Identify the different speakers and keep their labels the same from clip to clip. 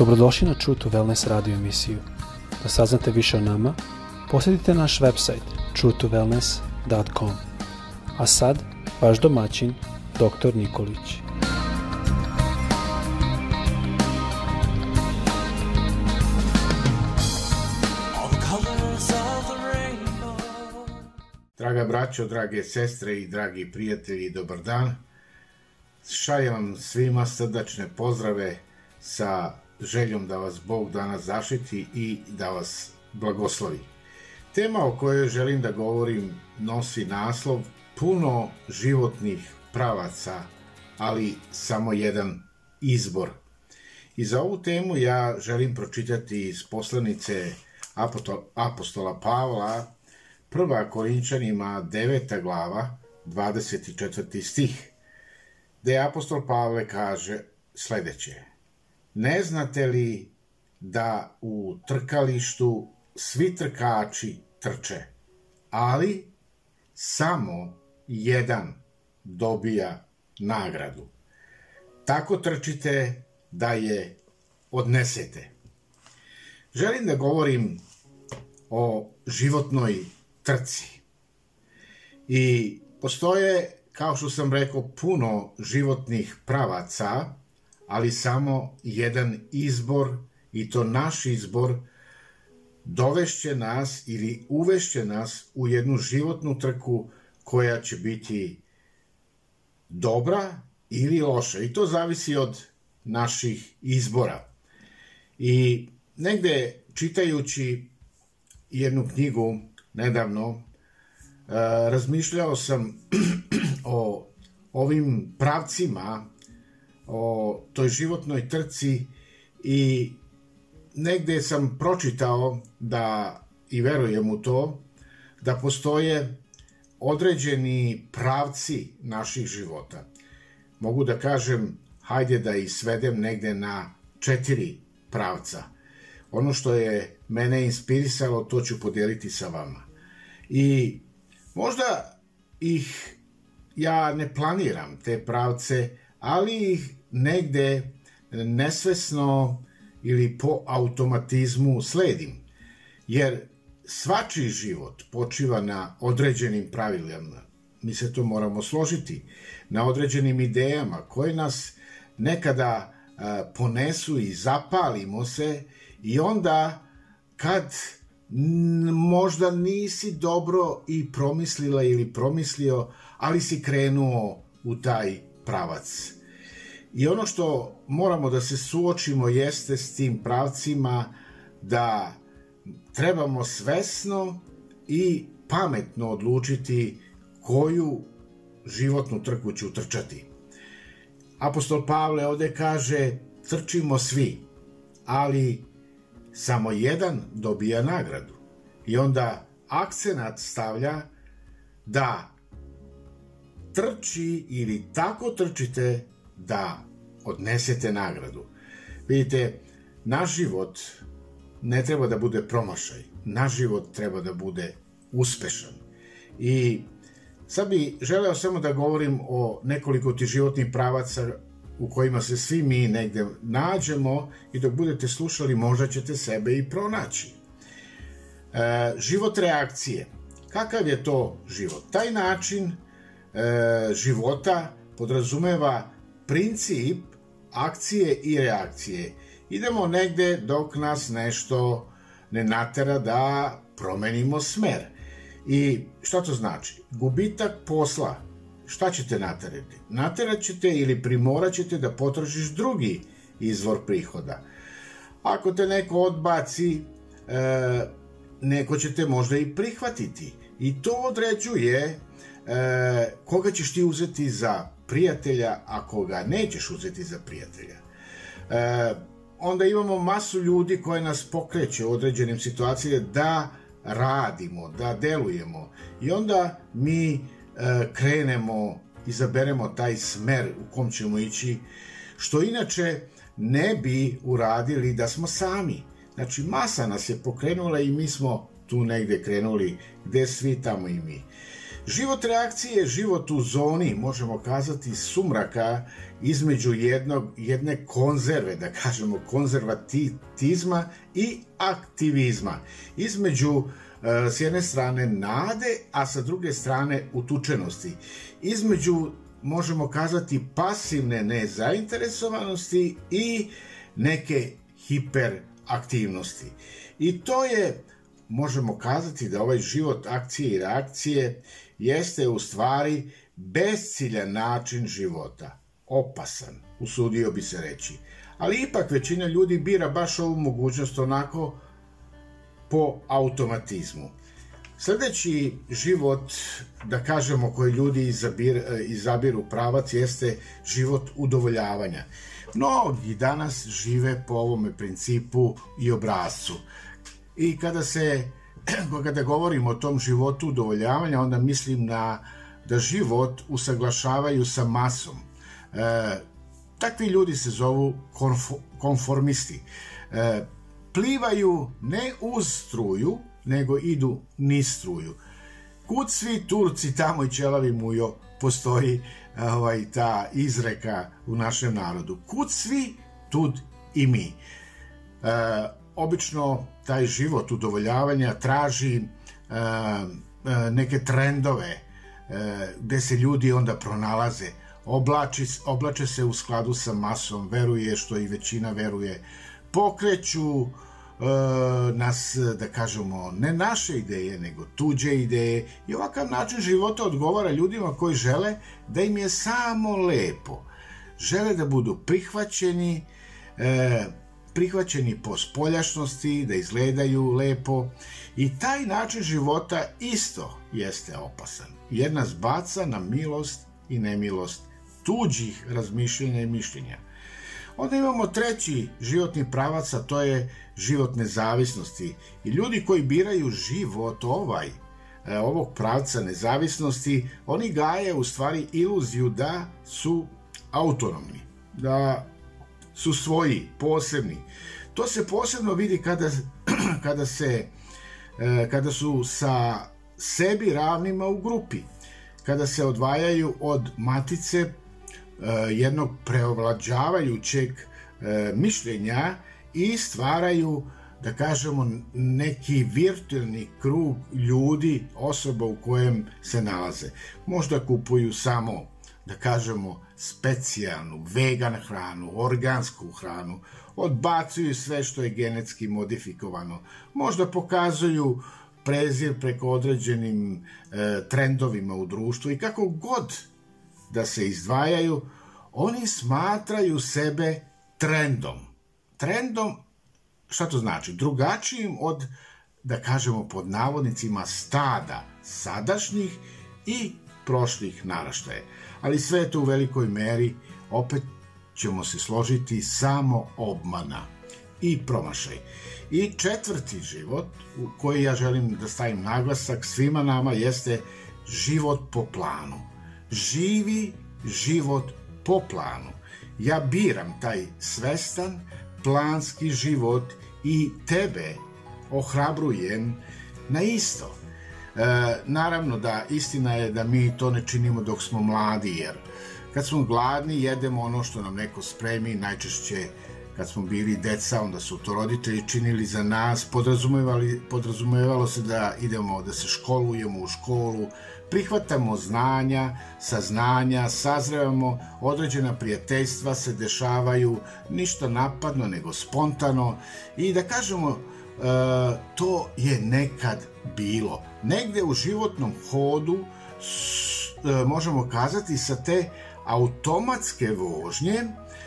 Speaker 1: Dobrodošli na True to Wellness radio emisiju. Da saznate više o nama, posjetite naš website truetowellness.com. A sad, vaš domaćin, dr. Nikolić.
Speaker 2: Draga braćo, drage sestre i dragi prijatelji, dobar dan. Šaljem vam svima srdačne pozdrave sa željom da vas Bog danas zaštiti i da vas blagoslovi. Tema o kojoj želim da govorim nosi naslov puno životnih pravaca, ali samo jedan izbor. I za ovu temu ja želim pročitati iz poslanice apostola Pavla, prva Korinčanima 9. glava, 24. stih, gde apostol Pavle kaže sledeće. Ne znate li da u trkalištu svi trkači trče, ali samo jedan dobija nagradu. Tako trčite da je odnesete. Želim da govorim o životnoj trci. I postoje, kao što sam rekao, puno životnih pravaca, ali samo jedan izbor, i to naš izbor, dovešće nas ili uvešće nas u jednu životnu trku koja će biti dobra ili loša. I to zavisi od naših izbora. I negde čitajući jednu knjigu nedavno, razmišljao sam o ovim pravcima, o toj životnoj trci i negde sam pročitao da, i verujem u to, da postoje određeni pravci naših života. Mogu da kažem, hajde da ih svedem negde na četiri pravca. Ono što je mene inspirisalo, to ću podeliti sa vama. I možda ih ja ne planiram, te pravce, ali ih negde nesvesno ili po automatizmu sledim. Jer svačiji život počiva na određenim pravilima. Mi se to moramo složiti. Na određenim idejama koje nas nekada ponesu i zapalimo se i onda kad možda nisi dobro i promislila ili promislio, ali si krenuo u taj pravac. I ono što moramo da se suočimo jeste s tim pravcima da trebamo svesno i pametno odlučiti koju životnu trku ću trčati. Apostol Pavle ovde kaže trčimo svi, ali samo jedan dobija nagradu. I onda akcenat stavlja da trči ili tako trčite da odnesete nagradu. Vidite, naš život ne treba da bude promašaj. Naš život treba da bude uspešan. I sad bi želeo samo da govorim o nekoliko ti životnih pravaca u kojima se svi mi negde nađemo i dok budete slušali možda ćete sebe i pronaći. E, život reakcije. Kakav je to život? Taj način e, života podrazumeva princip akcije i reakcije. Idemo negde dok nas nešto ne natera da promenimo smer. I šta to znači? Gubitak posla. Šta ćete naterati? Naterat ćete ili primorat ćete da potražiš drugi izvor prihoda. Ako te neko odbaci, e, neko će te možda i prihvatiti. I to određuje e, koga ćeš ti uzeti za prijatelja, a koga nećeš uzeti za prijatelja. E, onda imamo masu ljudi koje nas pokreće u određenim situacijama da radimo, da delujemo. I onda mi e, krenemo, izaberemo taj smer u kom ćemo ići, što inače ne bi uradili da smo sami. Znači, masa nas je pokrenula i mi smo tu negde krenuli, gde svi tamo i mi. Život reakcije je život u zoni, možemo kazati, sumraka između jednog, jedne konzerve, da kažemo konzervatizma i aktivizma. Između e, s jedne strane nade, a sa druge strane utučenosti. Između možemo kazati pasivne nezainteresovanosti i neke hiperaktivnosti. I to je možemo kazati da ovaj život akcije i reakcije jeste u stvari bezciljan način života. Opasan, usudio bi se reći. Ali ipak većina ljudi bira baš ovu mogućnost onako po automatizmu. Sledeći život, da kažemo, koji ljudi izabir, izabiru pravac, jeste život udovoljavanja. Mnogi danas žive po ovome principu i obrazcu. I kada se kada govorim o tom životu udovoljavanja, onda mislim na da život usaglašavaju sa masom. E, takvi ljudi se zovu konfo, konformisti. E, plivaju ne uz struju, nego idu niz struju. Kud svi Turci tamo i čelavi mujo postoji ovaj, ta izreka u našem narodu. Kud svi, tud i mi. E, obično taj život udovoljavanja traži e, e, neke trendove e, gde se ljudi onda pronalaze oblači, oblače se u skladu sa masom veruje što i većina veruje pokreću nas, da kažemo, ne naše ideje, nego tuđe ideje i ovakav način života odgovara ljudima koji žele da im je samo lepo. Žele da budu prihvaćeni, prihvaćeni po spoljašnosti, da izgledaju lepo i taj način života isto jeste opasan. Jer nas baca na milost i nemilost tuđih razmišljenja i mišljenja. Onda imamo treći životni pravac, a to je život nezavisnosti. I ljudi koji biraju život ovaj, e, ovog pravca nezavisnosti, oni gaje u stvari iluziju da su autonomni, da su svoji, posebni. To se posebno vidi kada, kada se e, kada su sa sebi ravnima u grupi, kada se odvajaju od matice e, jednog preovlađavajućeg e, mišljenja i stvaraju da kažemo neki virtualni krug ljudi, osoba u kojem se nalaze. Možda kupuju samo da kažemo specijalnu, vegan hranu, organsku hranu, odbacuju sve što je genetski modifikovano, možda pokazuju prezir preko određenim e, trendovima u društvu i kako god da se izdvajaju, oni smatraju sebe trendom. Trendom, šta to znači? Drugačijim od, da kažemo pod navodnicima, stada sadašnjih i prošlih naraštaja. Ali sve je to u velikoj meri, opet ćemo se složiti, samo obmana i promašaj. I četvrti život, u koji ja želim da stavim naglasak svima nama, jeste život po planu. Živi život po planu. Ja biram taj svestan, planski život i tebe ohrabrujem na isto. E, naravno da istina je da mi to ne činimo dok smo mladi, jer kad smo gladni jedemo ono što nam neko spremi, najčešće kad smo bili deca, onda su to roditelji činili za nas, podrazumevali, podrazumevalo se da idemo, da se školujemo u školu, prihvatamo znanja, saznanja, sazrevamo, određena prijateljstva se dešavaju, ništa napadno, nego spontano. I da kažemo, to je nekad bilo. Negde u životnom hodu e, možemo kazati sa te automatske vožnje,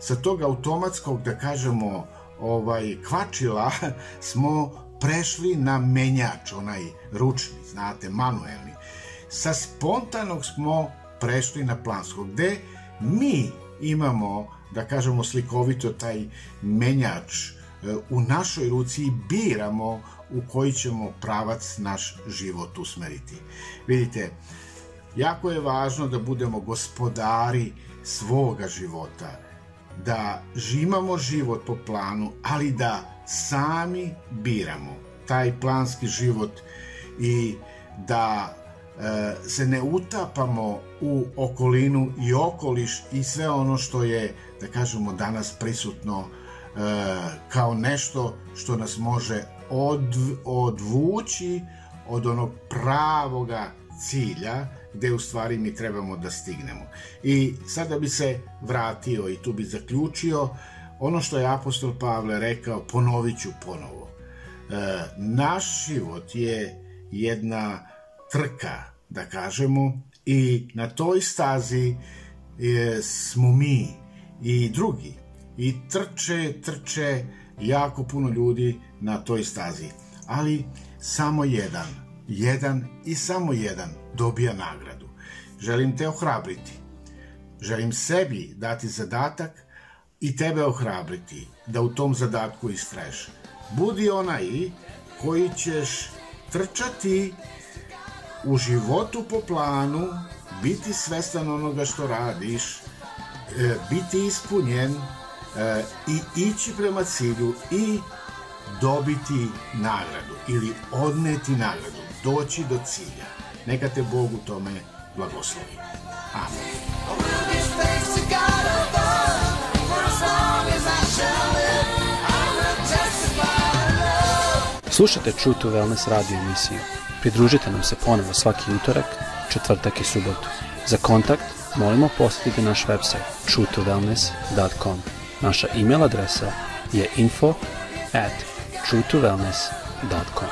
Speaker 2: sa tog automatskog, da kažemo, ovaj kvačila smo prešli na menjač, onaj ručni, znate, manuelni. Sa spontanog smo prešli na planskog, gde mi imamo, da kažemo slikovito, taj menjač e, u našoj ruci biramo u koji ćemo pravac naš život usmeriti. Vidite, jako je važno da budemo gospodari svoga života, da imamo život po planu, ali da sami biramo taj planski život i da se ne utapamo u okolinu i okoliš i sve ono što je, da kažemo, danas prisutno kao nešto što nas može od, odvući od onog pravoga cilja gde u stvari mi trebamo da stignemo. I sada bi se vratio i tu bi zaključio ono što je apostol Pavle rekao, ponovit ću ponovo. E, naš život je jedna trka, da kažemo, i na toj stazi je, smo mi i drugi. I trče, trče jako puno ljudi na toj stazi. Ali samo jedan, jedan i samo jedan dobija nagradu. Želim te ohrabriti. Želim sebi dati zadatak i tebe ohrabriti da u tom zadatku istraješ. Budi onaj koji ćeš trčati u životu po planu, biti svestan onoga što radiš, e, biti ispunjen e, i ići prema cilju i dobiti nagradu ili odneti nagradu, doći do cilja. Neka te Bog u tome blagoslovi. Amen.
Speaker 1: Slušajte True to Wellness radio emisiju. Pridružite nam se ponovo svaki utorak, četvrtak i subotu. Za kontakt molimo posjetiti naš website truetowellness.com. Naša e-mail adresa je info at truetowellness.com.